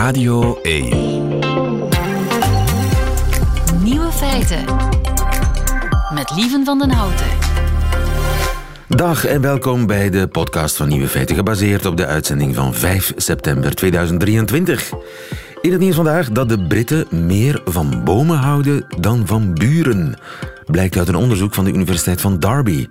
Radio 1. Nieuwe feiten. Met Lieven van den Houten. Dag en welkom bij de podcast van Nieuwe Feiten, gebaseerd op de uitzending van 5 september 2023. In het nieuws vandaag dat de Britten meer van bomen houden dan van buren. Blijkt uit een onderzoek van de Universiteit van Derby.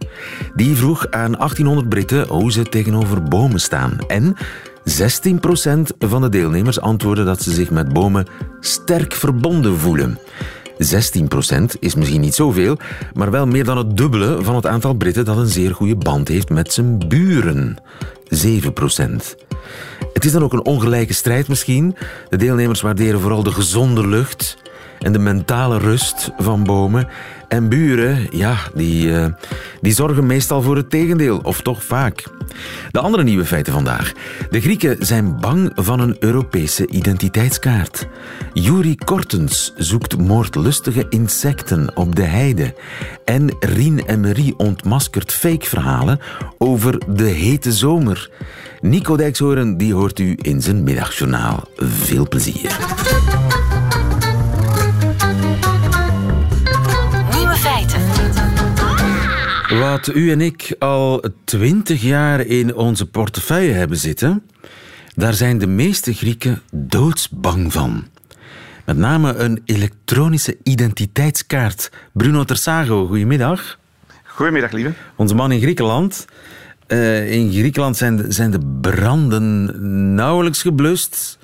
Die vroeg aan 1800 Britten hoe ze tegenover bomen staan. En 16% van de deelnemers antwoordden dat ze zich met bomen sterk verbonden voelen. 16% is misschien niet zoveel, maar wel meer dan het dubbele van het aantal Britten dat een zeer goede band heeft met zijn buren. 7%. Het is dan ook een ongelijke strijd misschien. De deelnemers waarderen vooral de gezonde lucht en de mentale rust van bomen. En buren, ja, die, uh, die zorgen meestal voor het tegendeel, of toch vaak. De andere nieuwe feiten vandaag. De Grieken zijn bang van een Europese identiteitskaart. Yuri Kortens zoekt moordlustige insecten op de heide. En Rien Emery ontmaskert fake-verhalen over de hete zomer. Nico Dijkshoorn die hoort u in zijn middagjournaal. Veel plezier. Wat u en ik al twintig jaar in onze portefeuille hebben zitten, daar zijn de meeste Grieken doodsbang van. Met name een elektronische identiteitskaart. Bruno Tersago, goedemiddag. Goedemiddag, lieve. Onze man in Griekenland. Uh, in Griekenland zijn de, zijn de branden nauwelijks geblust.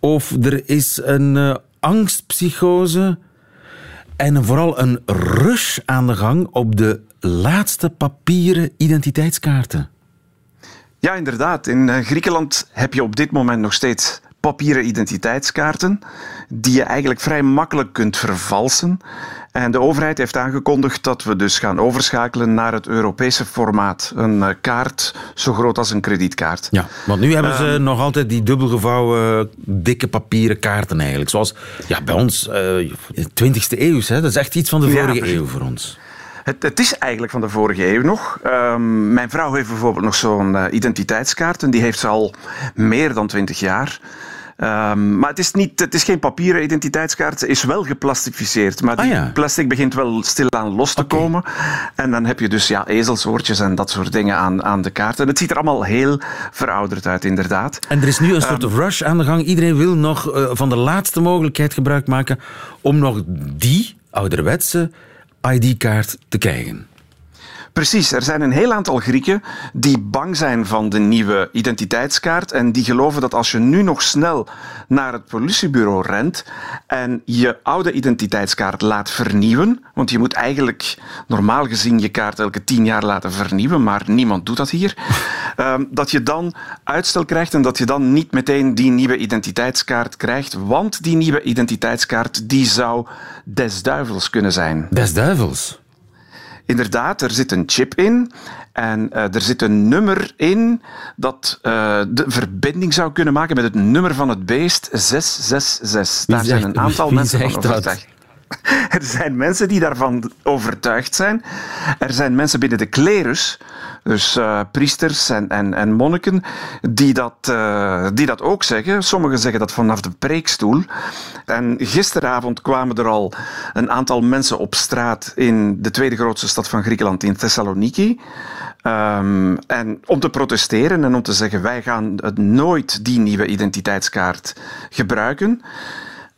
Of er is een uh, angstpsychose en vooral een rush aan de gang op de laatste papieren identiteitskaarten. Ja, inderdaad. In uh, Griekenland heb je op dit moment nog steeds papieren identiteitskaarten die je eigenlijk vrij makkelijk kunt vervalsen. En de overheid heeft aangekondigd dat we dus gaan overschakelen naar het Europese formaat. Een uh, kaart zo groot als een kredietkaart. Ja, want nu hebben ze uh, nog altijd die dubbelgevouwen dikke papieren kaarten eigenlijk. Zoals ja, bij ons, uh, 20e eeuw, hè? dat is echt iets van de vorige ja, eeuw voor ons. Het, het, is eigenlijk van de vorige eeuw nog. Um, mijn vrouw heeft bijvoorbeeld nog zo'n uh, identiteitskaart en die heeft ze al meer dan 20 jaar. Um, maar het is, niet, het is geen papieren identiteitskaart. Ze is wel geplastificeerd. Maar die ah, ja. plastic begint wel stilaan los te okay. komen. En dan heb je dus ja, ezelsoortjes en dat soort dingen aan, aan de kaart. En het ziet er allemaal heel verouderd uit, inderdaad. En er is nu een soort um, rush aan de gang. Iedereen wil nog uh, van de laatste mogelijkheid gebruik maken om nog die ouderwetse ID-kaart te krijgen. Precies, er zijn een heel aantal Grieken die bang zijn van de nieuwe identiteitskaart en die geloven dat als je nu nog snel naar het politiebureau rent en je oude identiteitskaart laat vernieuwen, want je moet eigenlijk normaal gezien je kaart elke tien jaar laten vernieuwen, maar niemand doet dat hier, um, dat je dan uitstel krijgt en dat je dan niet meteen die nieuwe identiteitskaart krijgt, want die nieuwe identiteitskaart die zou des duivels kunnen zijn. Des duivels? Inderdaad, er zit een chip in en uh, er zit een nummer in dat uh, de verbinding zou kunnen maken met het nummer van het beest 666. Daar zijn een aantal mensen van overtuigd. Er zijn mensen die daarvan overtuigd zijn. Er zijn mensen binnen de klerus, dus uh, priesters en, en, en monniken, die dat, uh, die dat ook zeggen. Sommigen zeggen dat vanaf de preekstoel. En gisteravond kwamen er al een aantal mensen op straat in de tweede grootste stad van Griekenland, in Thessaloniki. Um, en om te protesteren en om te zeggen: wij gaan nooit die nieuwe identiteitskaart gebruiken.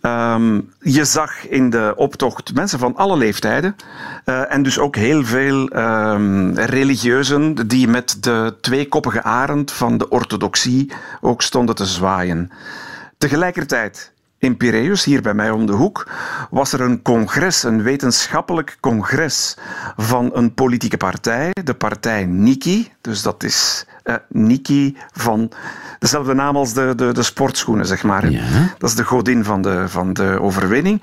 Um, je zag in de optocht mensen van alle leeftijden uh, en dus ook heel veel um, religieuzen die met de tweekoppige arend van de orthodoxie ook stonden te zwaaien. Tegelijkertijd in Piraeus, hier bij mij om de hoek, was er een congres, een wetenschappelijk congres van een politieke partij, de partij Niki. Dus dat is uh, Niki van dezelfde naam als de, de, de sportschoenen, zeg maar. Ja. Dat is de godin van de, van de overwinning.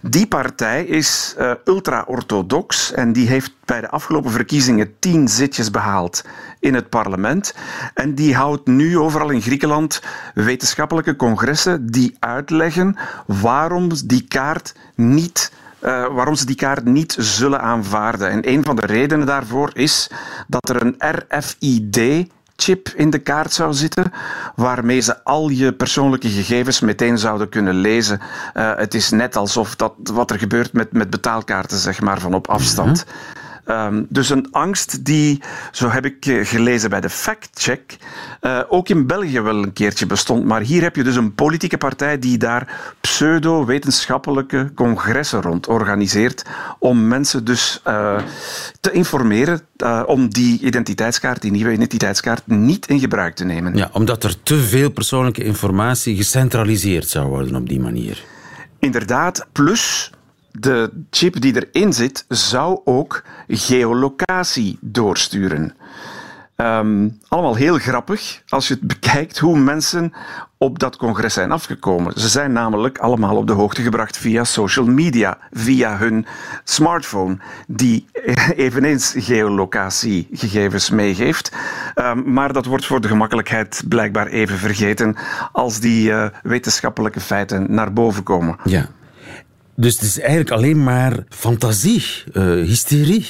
Die partij is uh, ultra-orthodox en die heeft bij de afgelopen verkiezingen tien zitjes behaald in het parlement. En die houdt nu overal in Griekenland wetenschappelijke congressen die uitleggen waarom die kaart niet uh, waarom ze die kaart niet zullen aanvaarden. En een van de redenen daarvoor is dat er een RFID chip in de kaart zou zitten, waarmee ze al je persoonlijke gegevens meteen zouden kunnen lezen. Uh, het is net alsof dat wat er gebeurt met, met betaalkaarten, zeg maar, van op afstand. Mhm. Ehm, dus een angst die, zo heb ik eh, gelezen bij de factcheck, uh, ook in België wel een keertje bestond. Maar hier heb je dus een politieke partij die daar pseudo-wetenschappelijke congressen rond organiseert om mensen dus uh, te informeren om die identiteitskaart, die nieuwe identiteitskaart, niet in gebruik te nemen. Ja, omdat er te veel persoonlijke informatie gecentraliseerd zou worden op die manier. Inderdaad, plus de chip die erin zit zou ook geolocatie doorsturen. Ehm, allemaal heel grappig als je het bekijkt hoe mensen op dat congres zijn afgekomen. Ze zijn namelijk allemaal op de hoogte gebracht via social media, via hun smartphone, die eveneens geolocatiegegevens meegeeft. Um, maar dat wordt voor de gemakkelijkheid blijkbaar even vergeten als die uh, wetenschappelijke feiten naar boven komen. Ja. Dus het is eigenlijk alleen maar fantasie, uh, hysterie.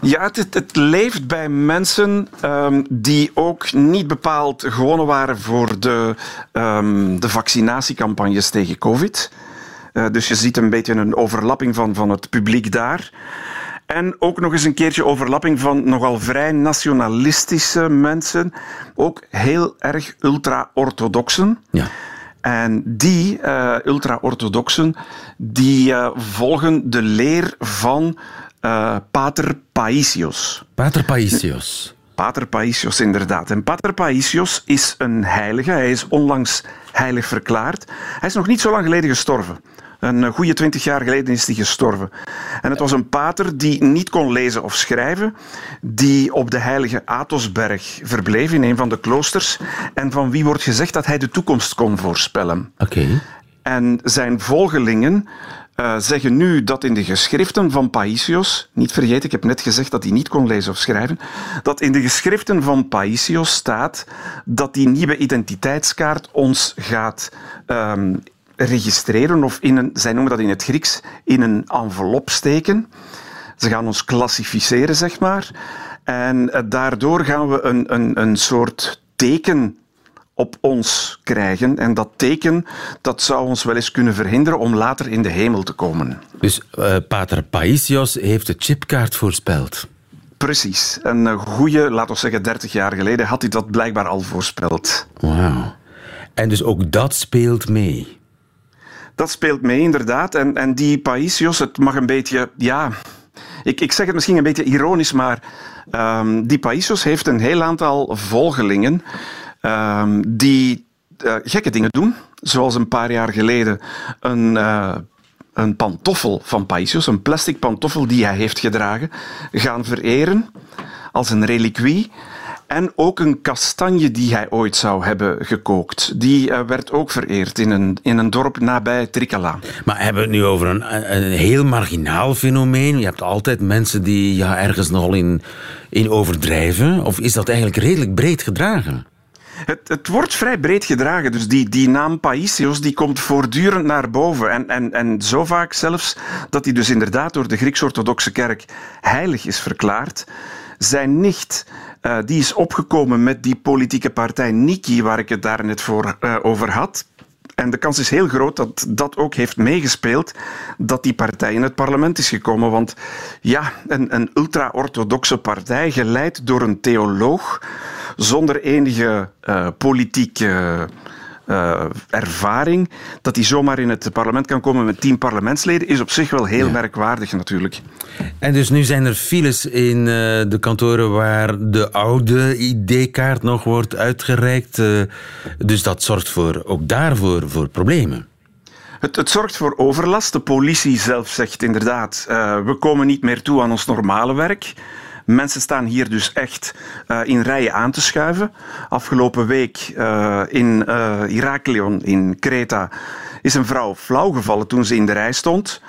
Ja, het, het, leeft bij mensen um, die ook niet bepaald gewonnen waren voor de, um, de vaccinatiecampagnes tegen COVID. Uh, dus je ziet een beetje een overlapping van, van het publiek daar. En ook nog eens een keertje overlapping van nogal vrij nationalistische mensen. Ook heel erg ultra-orthodoxen. Ja. En die uh, ultra-orthodoxen die uh, volgen de leer van uh, Pater Paisios. Pater Paisios. Pater Paisios, inderdaad. En Pater Paisios is een heilige. Hij is onlangs heilig verklaard. Hij is nog niet zo lang geleden gestorven. Een goede twintig jaar geleden is hij gestorven. En het was een pater die niet kon lezen of schrijven, die op de heilige Athosberg verbleef in een van de kloosters en van wie wordt gezegd dat hij de toekomst kon voorspellen. Oké. En zijn volgelingen uh, zeggen nu dat in de geschriften van Paisios, niet vergeten, ik heb net gezegd dat hij niet kon lezen of schrijven, dat in de geschriften van Paisios staat dat die nieuwe identiteitskaart ons gaat um, registreren of in een, zij noemen dat in het Grieks, in een envelop steken. Ze gaan ons klassificeren, zeg maar. En eh, daardoor gaan we een, een, een soort teken op ons krijgen. En dat teken dat zou ons wel eens kunnen verhinderen om later in de hemel te komen. Dus uh, Pater Paisios heeft de chipkaart voorspeld. Precies. Een goede, laten we zeggen 30 jaar geleden, had hij dat blijkbaar al voorspeld. Wauw. En dus ook dat speelt mee. Dat speelt mee, inderdaad. En, en die Paisios, het mag een beetje, ja, ik, ik zeg het misschien een beetje ironisch, maar um, die Paisios heeft een heel aantal volgelingen um, die uh, gekke dingen doen. Zoals een paar jaar geleden een, uh, een pantoffel van Paisios, een plastic pantoffel die hij heeft gedragen, gaan vereren als een reliquie. En ook een kastanje die hij ooit zou hebben gekookt. Die uh, werd ook vereerd in een, in een dorp nabij Trikala. Maar hebben we het nu over een, een heel marginaal fenomeen? Je hebt altijd mensen die ja, ergens nogal in, in overdrijven. Of is dat eigenlijk redelijk breed gedragen? Het, het, wordt vrij breed gedragen. Dus die, die naam Paisios die komt voortdurend naar boven. En, en, en zo vaak zelfs dat hij dus inderdaad door de Grieks-Orthodoxe Kerk heilig is verklaard. Zijn nicht uh, die is opgekomen met die politieke partij Niki, waar ik het daar net voor, uh, over had. En de kans is heel groot dat dat ook heeft meegespeeld dat die partij in het parlement is gekomen. Want ja, een, een ultra-orthodoxe partij, geleid door een theoloog, zonder enige uh, politieke uh, ervaring, dat hij zomaar in het parlement kan komen met tien parlementsleden, is op zich wel heel merkwaardig natuurlijk. En dus nu zijn er files in uh, de kantoren waar de oude ID-kaart nog wordt uitgereikt. Uh, dus dat zorgt voor, ook daarvoor voor problemen. Het, het, zorgt voor overlast. De politie zelf zegt inderdaad, we komen niet meer toe aan ons normale werk. Mensen staan hier dus echt uh, in rijen aan te schuiven. Afgelopen week uh, in uh, Heraklion in Kreta is een vrouw flauw gevallen toen ze in de rij stond.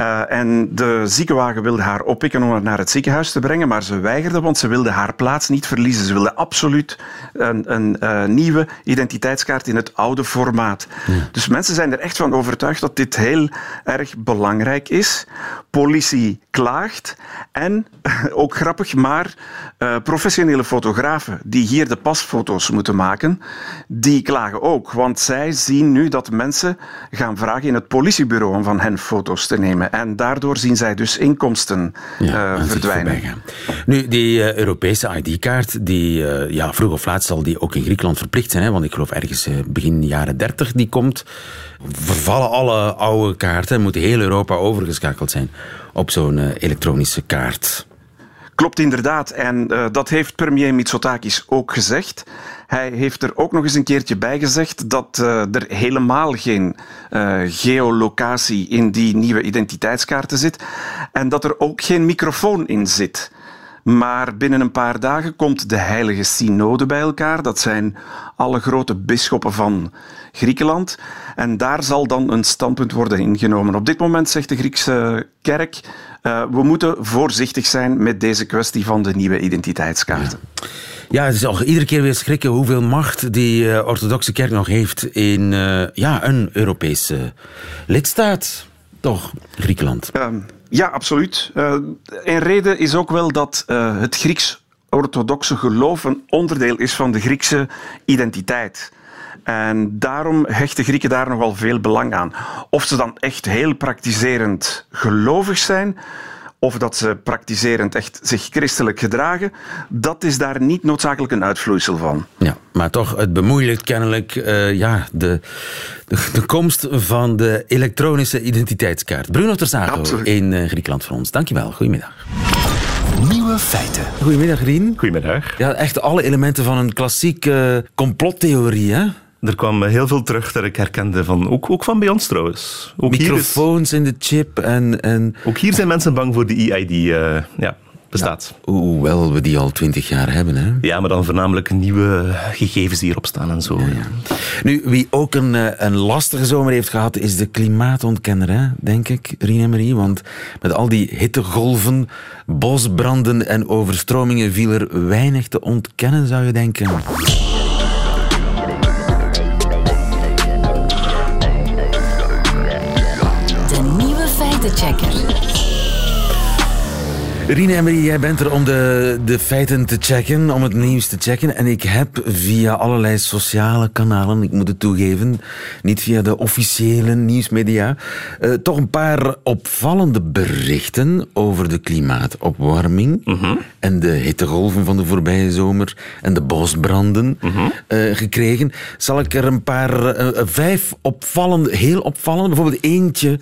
Uh, en de ziekenwagen wilde haar oppikken om haar naar het ziekenhuis te brengen, maar ze weigerde, want ze wilde haar plaats niet verliezen. Ze wilde absoluut een, een uh, nieuwe identiteitskaart in het oude formaat. Ja. Dus mensen zijn er echt van overtuigd dat dit heel erg belangrijk is. Politie klaagt en, ook grappig, maar uh, professionele fotografen die hier de pasfoto's moeten maken, die klagen ook. Want zij zien nu dat mensen gaan vragen in het politiebureau om van hen foto's te nemen. En daardoor zien zij dus inkomsten ja, uh, verdwijnen. Nu, die uh, Europese ID-kaart, die uh, ja, vroeg of laat zal die ook in Griekenland verplicht zijn. Hè? Want ik geloof ergens begin jaren 30 die komt. Vervallen alle oude kaarten, moet heel Europa overgeschakeld zijn op zo'n elektronische kaart. Klopt inderdaad. En uh, dat heeft premier Mitsotakis ook gezegd. Hij heeft er ook nog eens een keertje bij gezegd dat uh, er helemaal geen uh, geolocatie in die nieuwe identiteitskaarten zit. En dat er ook geen microfoon in zit. Maar binnen een paar dagen komt de Heilige Synode bij elkaar. Dat zijn alle grote bisschoppen van Griekenland. En daar zal dan een standpunt worden ingenomen. Op dit moment zegt de Griekse kerk uh, we moeten voorzichtig zijn met deze kwestie van de nieuwe identiteitskaarten. Ja. Ja, het is al iedere keer weer schrikken hoeveel macht die uh, orthodoxe kerk nog heeft in uh, ja, een Europese lidstaat. Toch, Griekenland? Um, ja, absoluut. Uh, een reden is ook wel dat het Grieks-orthodoxe geloof een onderdeel is van de Griekse identiteit. En daarom hechten Grieken daar nogal veel belang aan. Of ze dan echt heel praktiserend gelovig zijn, of dat ze praktiserend echt zich christelijk gedragen, dat is daar niet noodzakelijk een uitvloeisel van. Ja, maar toch, het bemoeilijkt kennelijk uh, ja, de, de, de, komst van de elektronische identiteitskaart. Bruno Terzago in uh, Griekenland voor ons. Dankjewel, goedemiddag. Nieuwe feiten. Goedemiddag, Rien. Goedemiddag. Ja, echt alle elementen van een klassieke uh, complottheorie, hè? Er kwam heel veel terug dat ik herkende van, ook, ook van bij ons trouwens. Ook Microfoons is, in de chip en, en... Ook hier zijn mensen bang voor de EID. Uh, ja, bestaat. Ja, hoewel we die al twintig jaar hebben. Hè? Ja, maar dan voornamelijk nieuwe gegevens die erop staan en zo. Ja, ja. Nu, wie ook een, een lastige zomer heeft gehad, is de klimaatontkenner, hè? denk ik, Rien Marie. Want met al die hittegolven, bosbranden en overstromingen viel er weinig te ontkennen, zou je denken. feitenchecker. Rine Emery, jij bent er om de, de feiten te checken, om het nieuws te checken. En ik heb via allerlei sociale kanalen, ik moet het toegeven, niet via de officiële nieuwsmedia, uh, toch een paar opvallende berichten over de klimaatopwarming -huh. en de hittegolven van de voorbije zomer en de bosbranden -huh. uh, gekregen. Zal ik er een paar, uh, vijf opvallende, heel opvallende, bijvoorbeeld eentje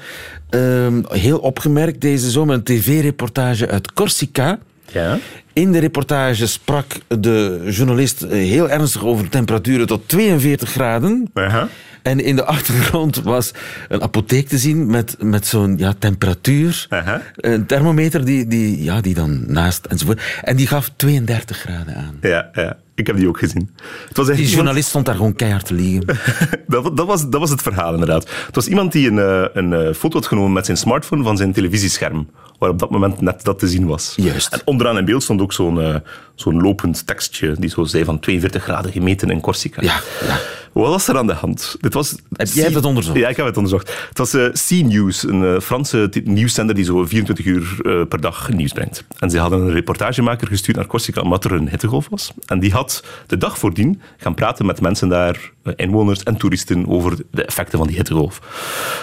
Um, heel opgemerkt deze zomer een tv-reportage uit Corsica. Ja. In de reportage sprak de journalist heel ernstig over temperaturen tot 42 graden. Uh -huh. En in de achtergrond was een apotheek te zien met, met zo'n ja, temperatuur. Uh -huh. Een thermometer die, die, ja, die dan naast enzovoort. En die gaf 32 graden aan. Ja, ja. Ik heb die ook gezien. Het was die journalist stond daar gewoon keihard te liegen. dat, dat, was, dat was het verhaal, inderdaad. Het was iemand die een, een foto had genomen met zijn smartphone van zijn televisiescherm, waar op dat moment net dat te zien was. Juist. En onderaan in beeld stond ook zo'n uh, zo'n lopend tekstje die zo zei van 42 graden gemeten in Corsica. Ja, ja. Wat was er aan de hand? Dit was heb jij het onderzocht? Ja, ik heb het onderzocht. Het was uh, C-News, een uh, Franse nieuwszender die zo 24 uur uh, per dag nieuws brengt. En ze hadden een reportagemaker gestuurd naar Corsica omdat er een hittegolf was. En die had de dag voordien gaan praten met mensen daar, inwoners en toeristen, over de effecten van die hittegolf.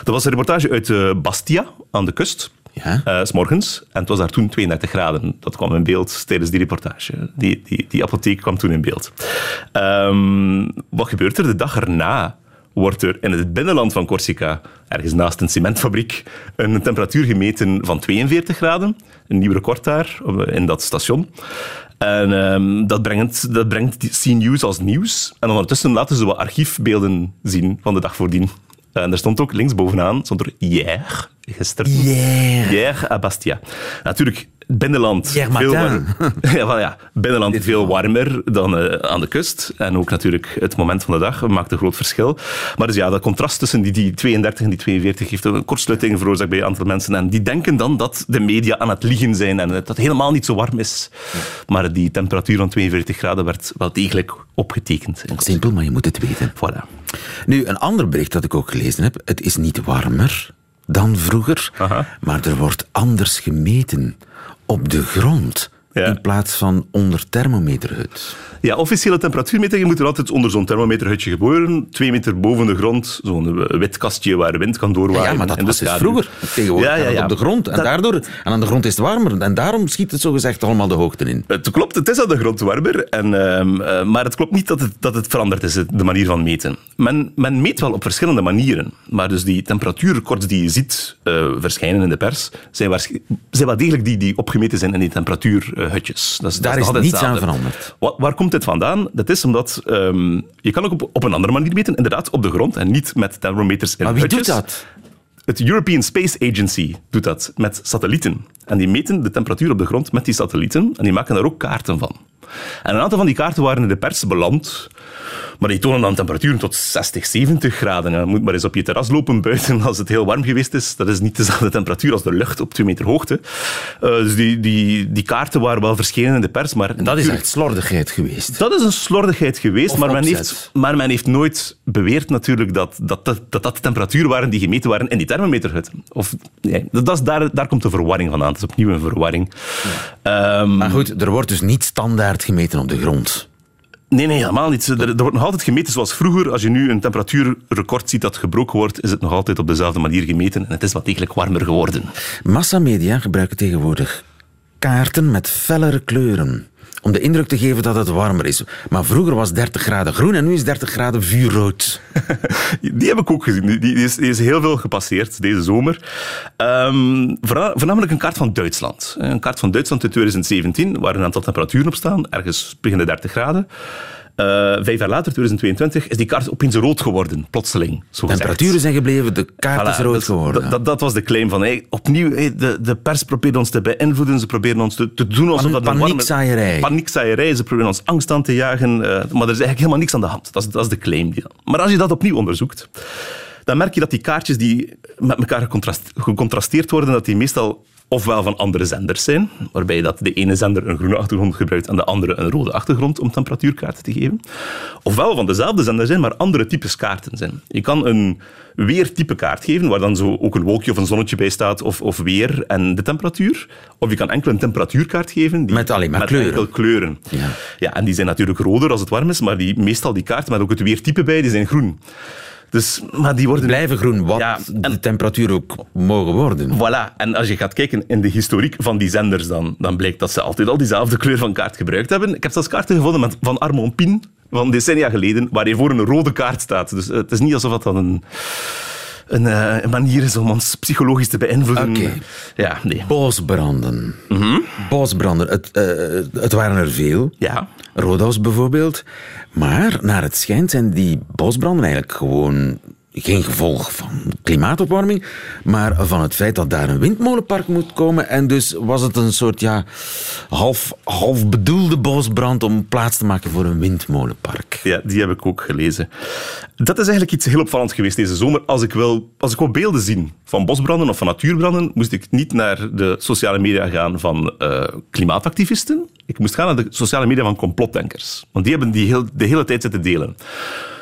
Dat was een reportage uit Bastia, aan de kust. S morgens. En het was daar toen 32 graden. Dat kwam in beeld tijdens die reportage. Die, die, die apotheek kwam toen in beeld. Um, wat gebeurt er de dag erna? Wordt er in het binnenland van Corsica, ergens naast een cementfabriek, een temperatuur gemeten van 42 graden. Een nieuw record daar in dat station. En um, dat brengt, dat brengt C-News als nieuws. En ondertussen laten ze wat archiefbeelden zien van de dag voordien En er stond ook linksbovenaan, stond er hier, gisteren. Yeah. Hier à Bastia. Natuurlijk, binnenland veel, matin. war- ja, wel ja, binnenland veel warmer dan eh, aan de kust. En ook natuurlijk het moment van de dag maakt een groot verschil. Maar dus ja, dat contrast tussen die, die 32 en die 42 heeft een kortsluiting veroorzaakt bij een aantal mensen. En die denken dan dat de media aan het liegen zijn en dat het helemaal niet zo warm is. Maar die temperatuur van 42 graden werd wel degelijk opgetekend. Simpel, maar je moet het weten. Voilà. Nu, een ander bericht dat ik ook gelezen heb. Het is niet warmer dan vroeger, Aha. maar er wordt anders gemeten. Op de grond, Ja. in plaats van onder thermometerhut. Ja, officiële temperatuurmetingen moeten altijd onder zo'n thermometerhutje gebeuren. Twee meter boven de grond, zo'n eh, wit kastje waar wind kan doorwaaien. Ja, maar dat was dus vroeger. Tegenwoordig Ja, ja, gaat het ja. op de grond. En, Dat- daardoor, en aan de grond is het warmer. En daarom schiet het zogezegd allemaal de hoogte in. Het klopt, het is aan de grond warmer. En, ehm, eh, maar het klopt niet dat het, dat het veranderd is, de manier van meten. Men, men meet wel op verschillende manieren. Maar dus die temperatuurrecords die je ziet eh, verschijnen in de pers, zijn, zijn wel degelijk die, die opgemeten zijn in die temperatuurhutjes. Dat dat Daar is niets aan veranderd. Wa- waar komt dit vandaan? Dat is omdat ehm, je kan ook op, op een andere manier meten, inderdaad op de grond en niet met thermometers in Maar wie doet hutjes. dat? Het European Space Agency doet dat met satellieten. En die meten de temperatuur op de grond met die satellieten en die maken daar ook kaarten van. En een aantal van die kaarten waren in de pers beland, maar die tonen dan temperaturen tot 60, 70 graden. Je moet maar eens op je terras lopen buiten als het heel warm geweest is. Dat is niet dezelfde temperatuur als de lucht op 2 meter hoogte. Eh, dus die, die, die kaarten waren wel verschenen in de pers, maar... En dat is echt slordigheid geweest. Dat is een slordigheid geweest, Of maar men, heeft, maar men heeft nooit beweerd natuurlijk dat dat, dat, dat dat de temperaturen waren die gemeten waren in die thermometerhut. Of, nee, dat is, daar, daar komt de verwarring vandaan. Het is opnieuw een verwarring. Ehm, Maar goed, er wordt dus niet standaard gemeten op de grond. nee, nee, helemaal niet. Er, er wordt nog altijd gemeten zoals vroeger. Als je nu een temperatuurrecord ziet dat gebroken wordt, is het nog altijd op dezelfde manier gemeten. En het is wat degelijk warmer geworden. Massamedia gebruiken tegenwoordig kaarten met fellere kleuren. Om de indruk te geven dat het warmer is. Maar vroeger was 30 graden groen en nu is 30 graden vuurrood. Die heb ik ook gezien. Die, is, die is heel veel gepasseerd deze zomer. Ehm, voorna- voornamelijk een kaart van Duitsland. Een kaart van Duitsland uit 2017, waar een aantal temperaturen op staan, ergens begin de 30 graden. Eh, vijf jaar later, 2022, is die kaart opeens rood geworden, plotseling. zo gezegd. Temperaturen zijn gebleven, de kaart Voilà, is rood dat, geworden. Dat, was de claim van, hey, opnieuw, hey, de, de pers probeert ons te beïnvloeden, ze proberen ons te, te doen alsof dat paniekzaaierij. Paniekzaaierij, ze proberen ons angst aan te jagen, eh, maar er is eigenlijk helemaal niks aan de hand. Dat is, dat is de claim. Die, maar als je dat opnieuw onderzoekt, dan merk je dat die kaartjes die met elkaar gecontrast- gecontrasteerd worden, dat die meestal ofwel van andere zenders zijn, waarbij dat de ene zender een groene achtergrond gebruikt en de andere een rode achtergrond om temperatuurkaarten te geven. Ofwel van dezelfde zender zijn, maar andere types kaarten zijn. Je kan een weertype kaart geven, waar dan zo ook een wolkje of een zonnetje bij staat, of, of weer en de temperatuur. Of je kan enkel een temperatuurkaart geven. Die, Met alleen maar kleuren. enkel kleuren. Ja. Ja, en die zijn natuurlijk roder als het warm is, maar die, meestal die kaarten met ook het weertype bij, die zijn groen. Dus, maar die worden... Blijven groen, wat Ja, en- de temperatuur ook mogen worden. Voilà. En als je gaat kijken in de historiek van die zenders, dan, dan blijkt dat ze altijd al diezelfde kleur van kaart gebruikt hebben. Ik heb zelfs kaarten gevonden met, van Armand Pin, van decennia geleden, waar voor een rode kaart staat. Dus eh, het is niet alsof dat dan een, een, eh, een manier is om ons psychologisch te beïnvloeden. Oké. Ja, nee. Bosbranden. Mhm. Bosbranden, het, eh, het waren er veel. Ja. Rodos bijvoorbeeld. Maar naar het schijnt zijn die bosbranden eigenlijk gewoon geen gevolg van klimaatopwarming, maar van het feit dat daar een windmolenpark moet komen. En dus was het een soort ja, half, half bedoelde bosbrand om plaats te maken voor een windmolenpark. Ja, die heb ik ook gelezen. Dat is eigenlijk iets heel opvallends geweest deze zomer. Als ik wil, als ik wil beelden zien van bosbranden of van natuurbranden, moest ik niet naar de sociale media gaan van eh, klimaatactivisten. Ik moest gaan naar de sociale media van complotdenkers. Want die hebben die heel, de hele tijd zitten delen.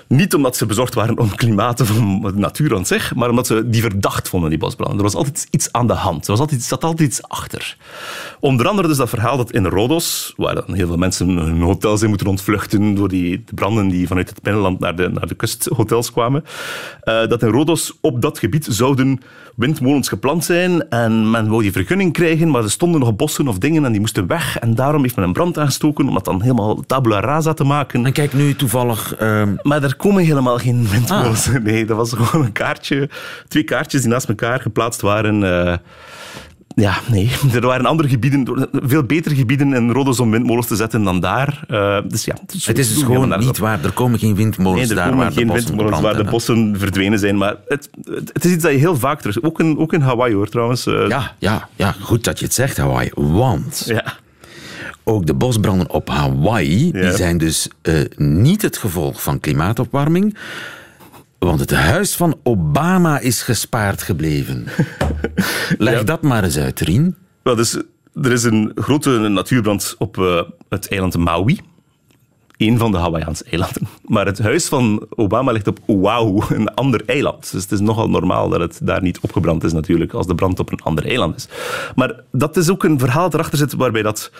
Niet omdat ze bezorgd waren om klimaat of om de natuur aan zich, maar omdat ze die verdacht vonden, die bosbranden. Er was altijd iets aan de hand. Er was altijd, zat altijd iets achter. Onder andere dus dat verhaal dat in Rodos, waar dan heel veel mensen hun hotel zijn moeten ontvluchten door die de branden die vanuit het binnenland naar de, naar de kusthotels kwamen, eh, dat in Rodos op dat gebied zouden windmolens geplant zijn en men wou die vergunning krijgen, maar er stonden nog bossen of dingen en die moesten weg en daarom heeft men een brand aangestoken om dat dan helemaal tabula rasa te maken. En kijk nu toevallig... ehm, Maar er komen helemaal geen windmolens. Nee, dat was gewoon een kaartje. Twee kaartjes die naast elkaar geplaatst waren. eh, Ja, nee. Er waren andere gebieden, veel betere gebieden in Rodos om windmolens te zetten dan daar. Uh, dus ja, het is, het is dus gewoon niet waar. Er komen geen windmolens nee, er daar komen waar geen de bossen windmolens waar de bossen verdwenen zijn. Maar het, het, is iets dat je heel vaak terug... Ook in, ook in Hawaii hoor, trouwens. Uh, ja, ja, ja, goed dat je het zegt, Hawaii. Want... Ja. Ook de bosbranden op Hawaii die zijn dus uh, niet het gevolg van klimaatopwarming, want het huis van Obama is gespaard gebleven. Leg ja. dat maar eens uit, Rien. Wel, dus, er is een grote natuurbrand op uh, het eiland Maui. Een van de Hawaïaanse eilanden. Maar het huis van Obama ligt op Oahu, een ander eiland. Dus het is nogal normaal dat het daar niet opgebrand is natuurlijk, als de brand op een ander eiland is. Maar dat is ook een verhaal dat erachter zit waarbij dat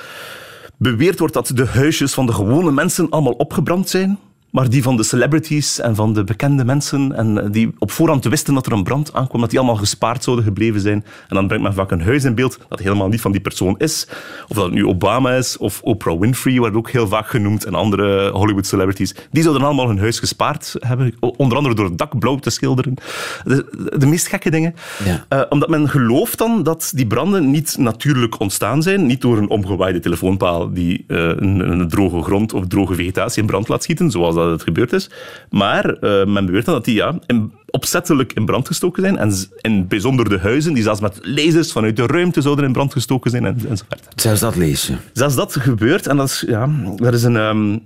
beweerd wordt dat de huisjes van de gewone mensen allemaal opgebrand zijn. Maar die van de celebrities en van de bekende mensen, en die op voorhand wisten dat er een brand aankwam, dat die allemaal gespaard zouden gebleven zijn. En dan brengt men vaak een huis in beeld dat helemaal niet van die persoon is. Of dat het nu Obama is, of Oprah Winfrey, wordt ook heel vaak genoemd, en andere Hollywood celebrities. Die zouden allemaal hun huis gespaard hebben, onder andere door het dak blauw te schilderen. De, de meest gekke dingen. Ja. Uh, omdat men gelooft dan dat die branden niet natuurlijk ontstaan zijn, niet door een omgewaaide telefoonpaal die uh, een, een droge grond of droge vegetatie in brand laat schieten, zoals dat het gebeurd is. Maar uh, men beweert dan dat die ja, in, opzettelijk in brand gestoken zijn. En in bijzonder de huizen, die zelfs met lasers vanuit de ruimte zouden in brand gestoken zijn. En, enzovoort. Zelfs dat lees je. Zelfs dat gebeurt. En dat is, ja, dat is een... Um,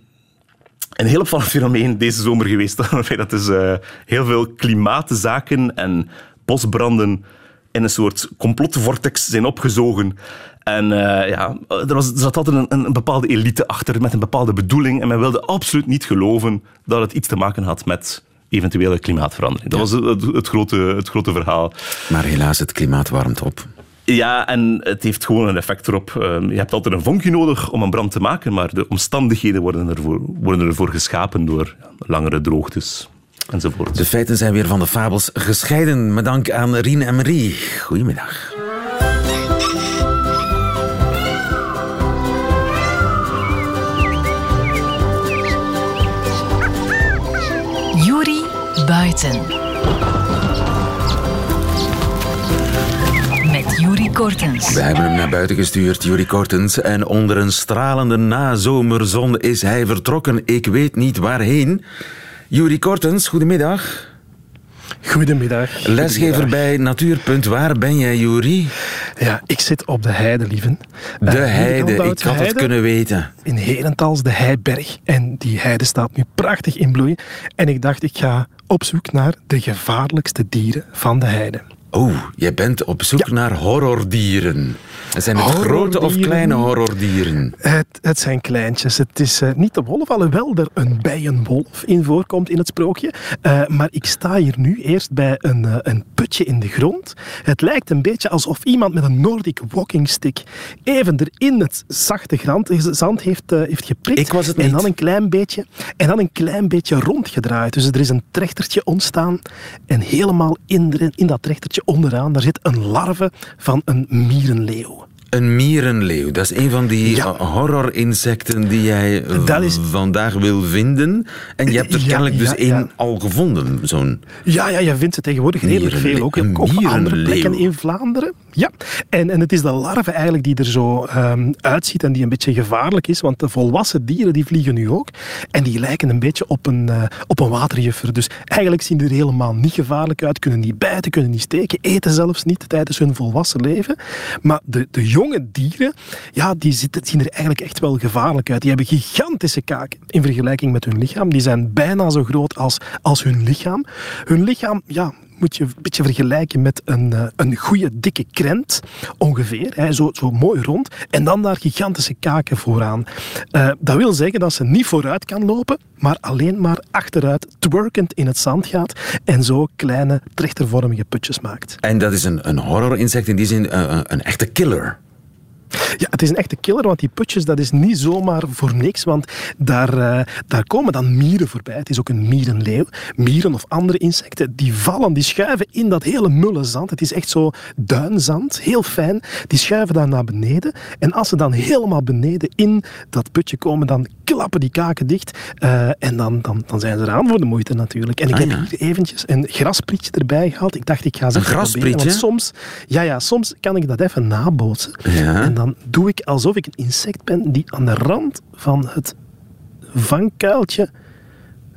een heel opvallend fenomeen deze zomer geweest. dat is uh, heel veel klimaatzaken en bosbranden in een soort complotvortex zijn opgezogen. En uh, ja, er, was, er zat altijd een, een, bepaalde elite achter met een bepaalde bedoeling. En men wilde absoluut niet geloven dat het iets te maken had met eventuele klimaatverandering. Dat was het, het, grote, het grote verhaal. Maar helaas, het klimaat warmt op. Ja, en het heeft gewoon een effect erop. Je hebt altijd een vonkje nodig om een brand te maken, maar de omstandigheden worden ervoor, worden ervoor geschapen door langere droogtes. Enzovoort. De feiten zijn weer van de fabels gescheiden. Met dank aan Rien en Marie. Goedemiddag. Buiten. Met Juri Kortens. We hebben hem naar buiten gestuurd, Juri Kortens. En onder een stralende nazomerzon is hij vertrokken. Ik weet niet waarheen. Juri Kortens, goedemiddag. Goedemiddag. Lesgever bij Natuurpunt. Waar ben jij, Juri? Ja, ik zit op de heide, lieven. De uh, heide, ik had het kunnen weten. In Herentals, de Heiberg. En die heide staat nu prachtig in bloei. En ik dacht, ik ga op zoek naar de gevaarlijkste dieren van de heide. Oh, jij bent op zoek ja. naar horrordieren. Zijn het grote of kleine horrordieren? Het, het zijn kleintjes. Het is uh, niet de wolf, alhoewel er een bijenwolf in voorkomt in het sprookje. Uh, maar ik sta hier nu eerst bij een, uh, een putje in de grond. Het lijkt een beetje alsof iemand met een Nordic walking stick even er in het zachte grand, zand heeft, heeft geprikt. Ik was het en niet. dan een klein beetje en dan een klein beetje rondgedraaid. Dus er is een trechtertje ontstaan en helemaal in, in dat trechtertje onderaan, daar zit een larve van een mierenleeuw. Een mierenleeuw, dat is een van die Ja. horror-insecten die jij eh, is- vandaag wil vinden. En je hebt er Ja, kennelijk dus één al gevonden, zo'n... Ja, ja, je vindt ze tegenwoordig redelijk veel. Ook op andere plekken in Vlaanderen. Ja, en, en het is de larve eigenlijk die er zo ehm, uitziet en die een beetje gevaarlijk is. Want de volwassen dieren die vliegen nu ook. En die lijken een beetje op een, eh, op een waterjuffer. Dus eigenlijk zien die er helemaal niet gevaarlijk uit. Kunnen niet bijten, kunnen niet steken. Eten zelfs niet tijdens hun volwassen leven. Maar de, de jonge dieren, ja, die zitten, zien er eigenlijk echt wel gevaarlijk uit. Die hebben gigantische kaken in vergelijking met hun lichaam. Die zijn bijna zo groot als, als hun lichaam. Hun lichaam, ja, moet je een beetje vergelijken met een, eh, een goede dikke krent, ongeveer. Hè, zo, zo mooi rond. En dan daar gigantische kaken vooraan. Eh, dat wil zeggen dat ze niet vooruit kan lopen, maar alleen maar achteruit twerkend in het zand gaat en zo kleine trechtervormige putjes maakt. En dat is een, een horror-insect in die zin, eh, een echte killer. Ja, het is een echte killer, want die putjes, dat is niet zomaar voor niks, want daar, uh, daar komen dan mieren voorbij. Het is ook een mierenleeuw. Mieren of andere insecten, die vallen, die schuiven in dat hele mulle zand. Het is echt zo duinzand, heel fijn. Die schuiven dan naar beneden. En als ze dan helemaal beneden in dat putje komen, dan klappen die kaken dicht. Uh, en dan, dan, dan zijn ze eraan voor de moeite natuurlijk. En ik Ah, heb ja. hier eventjes een grasprietje erbij gehaald. Ik dacht, ik ga ze Een even proberen, grasprietje? want soms, ja, ja, soms kan ik dat even nabootsen. Ja. En dan doe ik alsof ik een insect ben die aan de rand van het vangkuiltje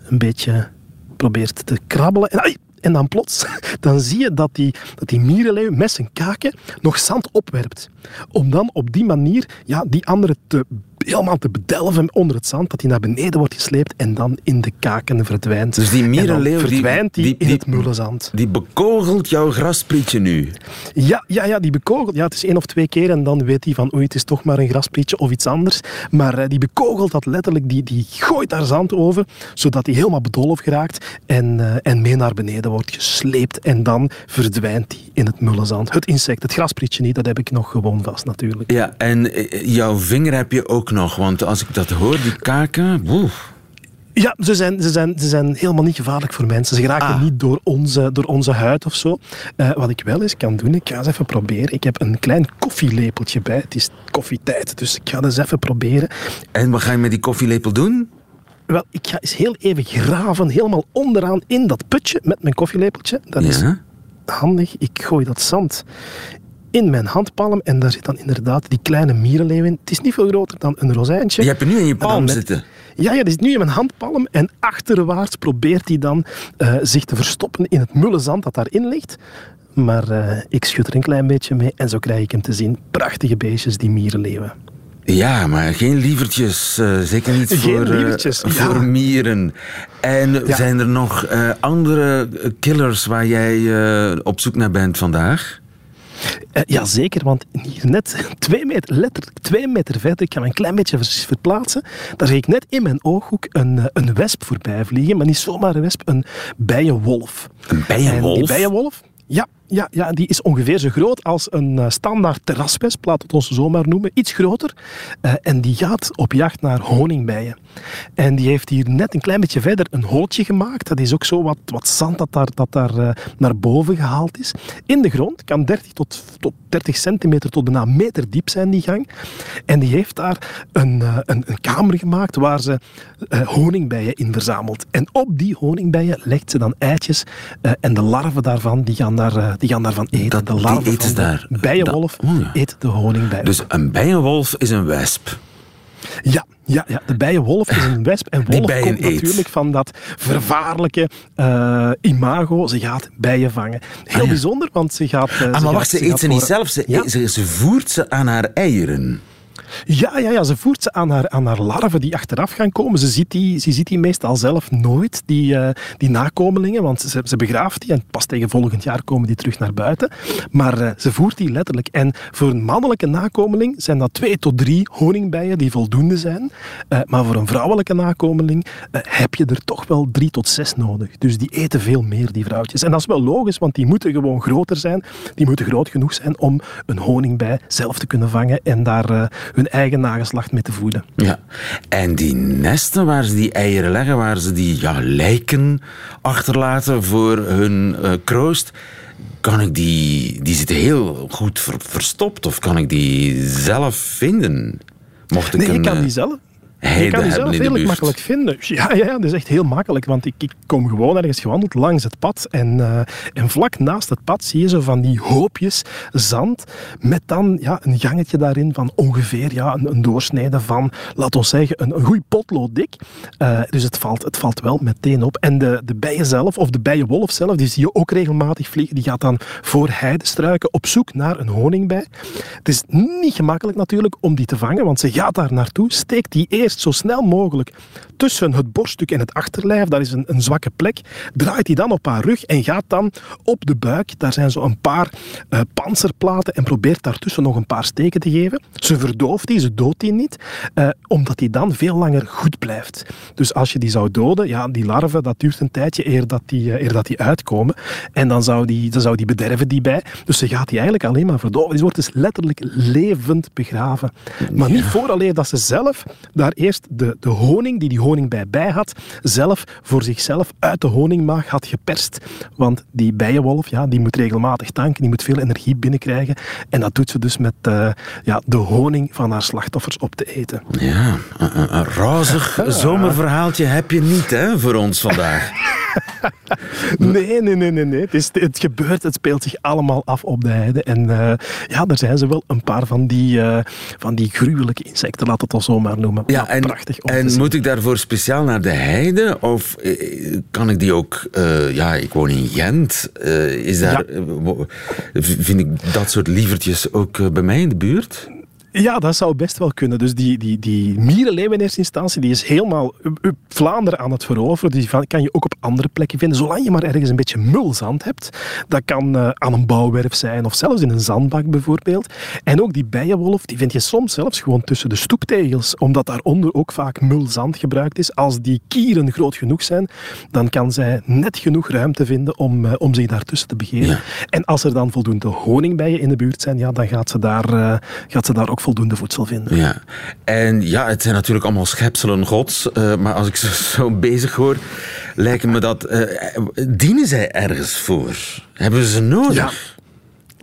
een beetje probeert te krabbelen. En, en dan plots, dan zie je dat die, dat die mierenleeuw met zijn kaken nog zand opwerpt. Om dan op die manier ja, die andere te, helemaal te bedelven onder het zand, dat hij naar beneden wordt gesleept en dan in de kaken verdwijnt. Dus die mierenleeuw, die- verdwijnt die, die- in die- het mullenzand. Die bekogelt jouw grasprietje nu. Ja, ja, ja, die bekogelt. Ja, het is één of twee keer en dan weet hij van oei, het is toch maar een grasprietje of iets anders. Maar eh, die bekogelt dat letterlijk, die, die gooit daar zand over, zodat hij helemaal bedolven geraakt en, eh, en mee naar beneden wordt gesleept. En dan verdwijnt hij in het mullenzand. Het insect, het grasprietje niet, dat heb ik nog gewoon vast natuurlijk. Ja, en eh, jouw vinger heb je ook nog, want als ik dat hoor, die kaken... Ja, ze zijn, ze, zijn, ze zijn helemaal niet gevaarlijk voor mensen. Ze geraken Ah. niet door onze, door onze huid of zo. Eh, wat ik wel eens kan doen, ik ga eens even proberen. Ik heb een klein koffielepeltje bij. Het is koffietijd, dus ik ga eens even proberen. En wat ga je met die koffielepel doen? Wel, ik ga eens heel even graven, helemaal onderaan in dat putje met mijn koffielepeltje. Dat is Ja. handig. Ik gooi dat zand in mijn handpalm en daar zit dan inderdaad die kleine mierenleeuw in. Het is niet veel groter dan een rozijntje. Je hebt er nu in je palm met- zitten. Ja, ja, die zit nu in mijn handpalm en achterwaarts probeert hij dan eh, zich te verstoppen in het mulle zand dat daarin ligt. Maar eh, ik schud er een klein beetje mee en zo krijg ik hem te zien. Prachtige beestjes, die mierenleeuwen. Ja, maar geen lievertjes. eh, zeker niet Geen voor, ja. voor mieren. En Ja. zijn er nog andere killers waar jij op zoek naar bent vandaag? Eh, ja, zeker, want hier net twee meter, letterlijk twee meter verder, ik ga me een klein beetje verplaatsen, daar zie ik net in mijn ooghoek een, eh, een wesp voorbij vliegen, maar niet zomaar een wesp, een bijenwolf. Een En bijenwolf? die bijenwolf, ja, ja, ja, die is ongeveer zo groot als een eh, standaard terraswesp, laat het ons zo maar noemen. Iets groter. Eh, en die gaat op jacht naar honingbijen. En die heeft hier net een klein beetje verder een holtje gemaakt. Dat is ook zo wat, wat zand dat daar, dat daar eh, naar boven gehaald is. In de grond kan 30 tot, tot 30 centimeter tot bijna een meter diep zijn, die gang. En die heeft daar een, een, een kamer gemaakt waar ze honingbijen in verzamelt. En op die honingbijen legt ze dan eitjes. en de larven daarvan, die gaan, daar, die gaan daarvan eten. Dat- de die larven eten ze van de daar. bijenwolf Dat- oh ja. eet de honingbij. Dus een bijenwolf is een wesp. Ja, ja, ja, de bijenwolf is een wesp. En Die wolf bijen komt eet. natuurlijk van dat vervaarlijke eh, imago. Ze gaat bijen vangen. Heel Ah, ja. bijzonder, want ze gaat... eh, Ah, maar gaat- wacht, ze eet ze niet zelf. Ze, Ja. ze, ze voert ze aan haar eieren. Ja, ja, ja, ze voert ze aan haar, aan haar larven die achteraf gaan komen. Ze ziet die, ze ziet die meestal zelf nooit, die, eh, die nakomelingen, want ze, ze begraaft die en pas tegen volgend jaar komen die terug naar buiten. Maar eh, ze voert die letterlijk. En voor een mannelijke nakomeling zijn dat twee tot drie honingbijen die voldoende zijn. Eh, maar voor een vrouwelijke nakomeling heb je er toch wel drie tot zes nodig. Dus die eten veel meer, die vrouwtjes. En dat is wel logisch, want die moeten gewoon groter zijn. Die moeten groot genoeg zijn om een honingbij zelf te kunnen vangen en daar eh, hun eigen nageslacht mee te voeden. Ja. En die nesten waar ze die eieren leggen, waar ze die ja, lijken achterlaten voor hun eh, kroost, kan ik die... Die zitten heel goed ver- verstopt, of kan ik die zelf vinden? Mocht ik Nee, een, kan eh, die zelf. Je kan die hebben zelf in de redelijk makkelijk vinden. Ja, ja, ja, dat is echt heel makkelijk. Want ik, ik kom gewoon ergens gewandeld langs het pad. En, eh, en vlak naast het pad zie je zo van die hoopjes zand. Met dan ja, een gangetje daarin van ongeveer ja, een, een doorsnede van, laten we zeggen, een, een goed potlood dik. Eh, dus het valt, het valt wel meteen op. En de, de bijen zelf, of de bijenwolf zelf, die zie je ook regelmatig vliegen. Die gaat dan voor heidestruiken op zoek naar een honingbij. Het is niet gemakkelijk natuurlijk om die te vangen, want ze gaat daar naartoe, steekt die eerst zo snel mogelijk tussen het borststuk en het achterlijf, daar is een, een zwakke plek, draait hij dan op haar rug en gaat dan op de buik, daar zijn zo een paar uh, panzerplaten en probeert daartussen nog een paar steken te geven. Ze verdooft die, ze doodt die niet, uh, omdat die dan veel langer goed blijft. Dus als je die zou doden, ja, die larven, dat duurt een tijdje eer dat die, uh, eer dat die uitkomen. En dan zou die, dan zou die bederven die bij. Dus ze gaat die eigenlijk alleen maar verdoven. Die wordt dus letterlijk levend begraven. Maar niet vooraleer dat ze zelf daar eerst de, de honing, die die honing bij bij had, zelf voor zichzelf uit de honingmaag had geperst. Want die bijenwolf, ja, die moet regelmatig tanken, die moet veel energie binnenkrijgen. En dat doet ze dus met uh, ja, de honing van haar slachtoffers op te eten. Ja, een, een rozig zomerverhaaltje heb je niet hè, voor ons vandaag. nee, nee, nee, nee. nee. Het, is, het gebeurt, het speelt zich allemaal af op de heide. En uh, ja, er zijn ze wel een paar van die, uh, van die gruwelijke insecten, laat het al zomaar noemen. Ja, en, prachtig om en moet ik daarvoor speciaal naar de heide? Of uh, kan ik die ook... ja, ik woon in Gent. is daar, ja. vind ik dat soort lievertjes ook bij mij in de buurt? Ja, dat zou best wel kunnen. Dus die, die, die mierenleeuw in eerste instantie die is helemaal Vlaanderen aan het veroveren. Die kan je ook op andere plekken vinden. Zolang je maar ergens een beetje mulzand hebt. Dat kan uh, aan een bouwwerf zijn of zelfs in een zandbak bijvoorbeeld. En ook die bijenwolf die vind je soms zelfs gewoon tussen de stoeptegels. Omdat daaronder ook vaak mulzand gebruikt is. Als die kieren groot genoeg zijn, dan kan zij net genoeg ruimte vinden om, uh, om zich daartussen te begeven. Ja. En als er dan voldoende honingbijen in de buurt zijn, ja, dan gaat ze daar, uh, gaat ze daar ook voldoende voedsel vinden. Ja, en ja, het zijn natuurlijk allemaal schepselen gods, uh, maar als ik zo, zo, bezig hoor, lijken me dat... Uh, dienen zij ergens voor? Hebben ze ze nodig? Ja.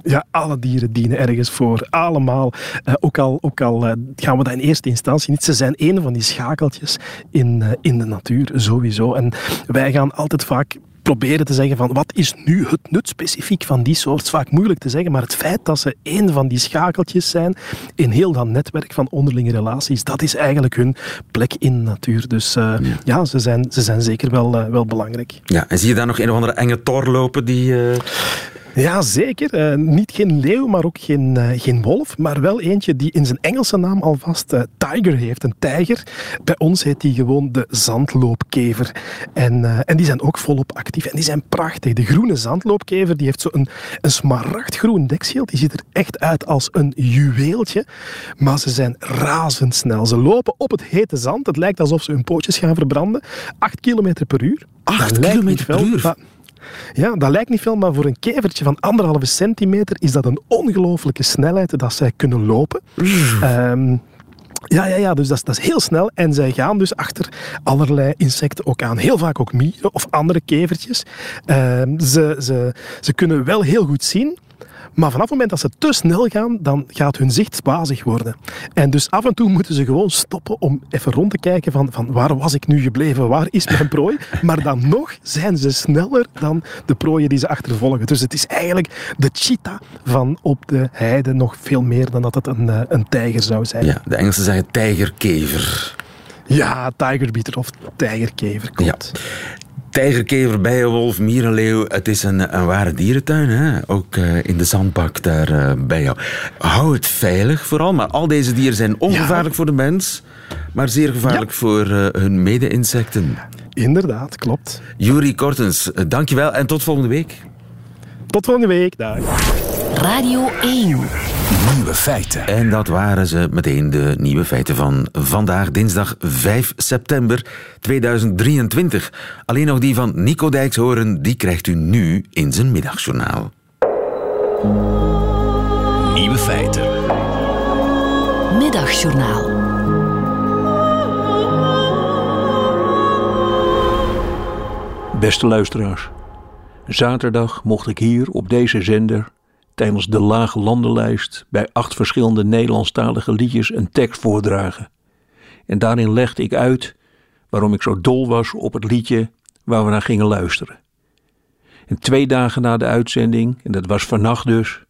Ja, alle dieren dienen ergens voor. Allemaal. Uh, ook al, ook al uh, gaan we dat in eerste instantie niet. Ze zijn een van die schakeltjes in, uh, in de natuur, sowieso. En wij gaan altijd vaak proberen te zeggen van wat is nu het nut specifiek van die soort, vaak moeilijk te zeggen, maar het feit dat ze een van die schakeltjes zijn in heel dat netwerk van onderlinge relaties, dat is eigenlijk hun plek in de natuur. Dus uh, ja. ja, ze, zijn, ze zijn zeker wel, uh, wel belangrijk. Ja, en zie je daar nog een of andere enge tor lopen die... Uh... Ja, zeker. Uh, niet geen leeuw, maar ook geen, uh, geen wolf. Maar wel eentje die in zijn Engelse naam alvast uh, tiger heeft. Een tijger. Bij ons heet die gewoon de zandloopkever. En, en die zijn ook volop actief. En die zijn prachtig. De groene zandloopkever die heeft zo een, een smaragdgroen dekschild. Die ziet er echt uit als een juweeltje. Maar ze zijn razendsnel. Ze lopen op het hete zand. Het lijkt alsof ze hun pootjes gaan verbranden. 8 km per uur. 8 km per uur? Ja, dat lijkt niet veel, maar voor een kevertje van anderhalve centimeter is dat een ongelooflijke snelheid dat zij kunnen lopen. Um, ja, ja, ja, dus dat is, dat is heel snel. En zij gaan dus achter allerlei insecten ook aan. Heel vaak ook mieren of andere kevertjes. Uh, ze, ze, ze kunnen wel heel goed zien. Maar vanaf het moment dat ze te snel gaan, dan gaat hun zicht wazig worden. En dus af en toe moeten ze gewoon stoppen om even rond te kijken van, van waar was ik nu gebleven, waar is mijn prooi? Maar dan nog zijn ze sneller dan de prooien die ze achtervolgen. Dus het is eigenlijk de cheetah van op de heide nog veel meer dan dat het een, een tijger zou zijn. Ja, de Engelsen zeggen tijgerkever. Ja, tigerbeater of tijgerkever, klopt. Ja. Tijgerkever, bijenwolf, mierenleeuw. Het is een, een ware dierentuin, hè? ook uh, in de zandbak daar uh, bij jou. Hou het veilig vooral, maar al deze dieren zijn ongevaarlijk ja. voor de mens, maar zeer gevaarlijk ja. voor uh, hun mede-insecten. Inderdaad, klopt. Juri Kortens, dankjewel en tot volgende week. Tot volgende week, dag. Radio 1. Nieuwe feiten. En dat waren ze meteen de nieuwe feiten van vandaag, dinsdag 5 september 2023. Alleen nog die van Nico Dijks horen, die krijgt u nu in zijn middagjournaal. Nieuwe feiten. Middagjournaal. Beste luisteraars. Zaterdag mocht ik hier op deze zender tijdens de Lage Landenlijst bij acht verschillende Nederlandstalige liedjes een tekst voordragen. En daarin legde ik uit waarom ik zo dol was op het liedje waar we naar gingen luisteren. En twee dagen na de uitzending, en dat was vannacht dus,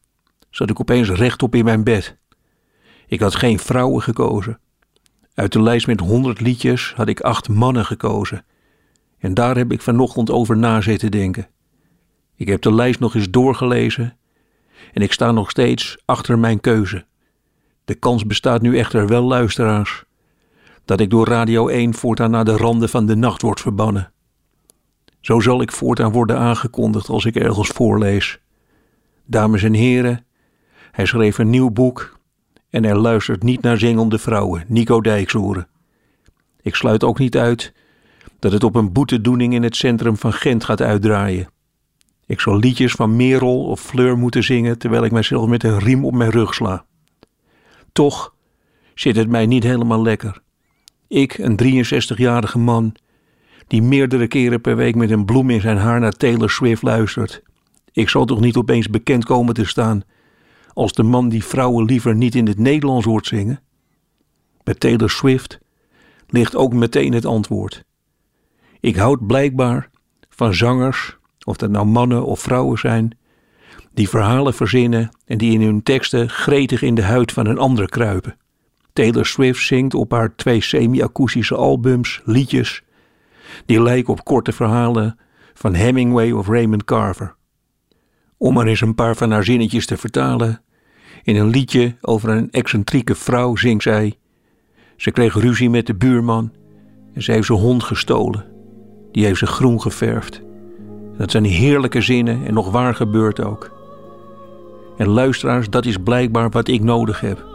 zat ik opeens rechtop in mijn bed. Ik had geen vrouwen gekozen. Uit de lijst met honderd liedjes had ik acht mannen gekozen. En daar heb ik vanochtend over na zitten denken. Ik heb de lijst nog eens doorgelezen en ik sta nog steeds achter mijn keuze. De kans bestaat nu echter wel, luisteraars, Dat ik door Radio 1 voortaan naar de randen van de nacht word verbannen. Zo zal ik voortaan worden aangekondigd als ik ergens voorlees. Dames en heren, hij schreef een nieuw boek en hij luistert niet naar zingende vrouwen, Nico Dijkshoeren. Ik sluit ook niet uit dat het op een boetedoening in het centrum van Gent gaat uitdraaien. Ik zal liedjes van Merel of Fleur moeten zingen terwijl ik mijzelf met een riem op mijn rug sla. Toch zit het mij niet helemaal lekker. Ik, een 63-jarige man, die meerdere keren per week met een bloem in zijn haar naar Taylor Swift luistert. Ik zal toch niet opeens bekend komen te staan als de man die vrouwen liever niet in het Nederlands hoort zingen? Bij Taylor Swift ligt ook meteen het antwoord. Ik houd blijkbaar van zangers, of dat nou mannen of vrouwen zijn, die verhalen verzinnen en die in hun teksten gretig in de huid van een ander kruipen. Taylor Swift zingt op haar twee semi-akoestische albums liedjes die lijken op korte verhalen van Hemingway of Raymond Carver. Om maar eens een paar van haar zinnetjes te vertalen. In een liedje over een excentrieke vrouw zingt zij: Ze kreeg ruzie met de buurman en ze heeft zijn hond gestolen. Die heeft ze groen geverfd. Dat zijn heerlijke zinnen en nog waar gebeurt ook. En luisteraars, dat is blijkbaar wat ik nodig heb.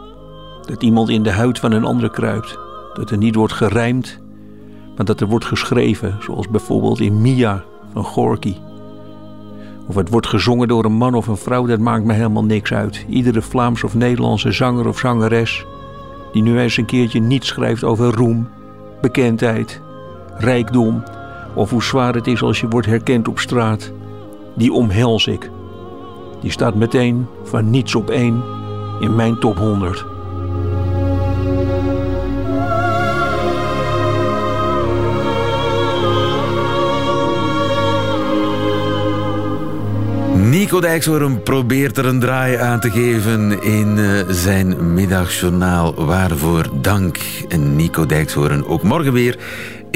Dat iemand in de huid van een ander kruipt. Dat er niet wordt gerijmd, maar dat er wordt geschreven, zoals bijvoorbeeld in Mia van Gorky. Of het wordt gezongen door een man of een vrouw, dat maakt me helemaal niks uit. Iedere Vlaams of Nederlandse zanger of zangeres die nu eens een keertje niet schrijft over roem, bekendheid, rijkdom of hoe zwaar het is als je wordt herkend op straat, die omhels ik. Die staat meteen van niets op één in mijn top 100. Nico Dijkshoorn probeert er een draai aan te geven in uh, zijn middagjournaal. Waarvoor dank. En Nico Dijkshoorn ook morgen weer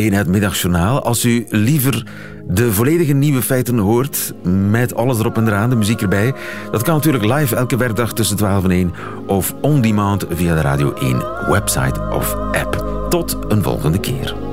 in het middagjournaal. Als u liever de volledige nieuwe feiten hoort, met alles erop en eraan, de muziek erbij, dat kan natuurlijk live elke werkdag tussen 12 en 1 of on demand via de Radio 1 website of app. Tot een volgende keer.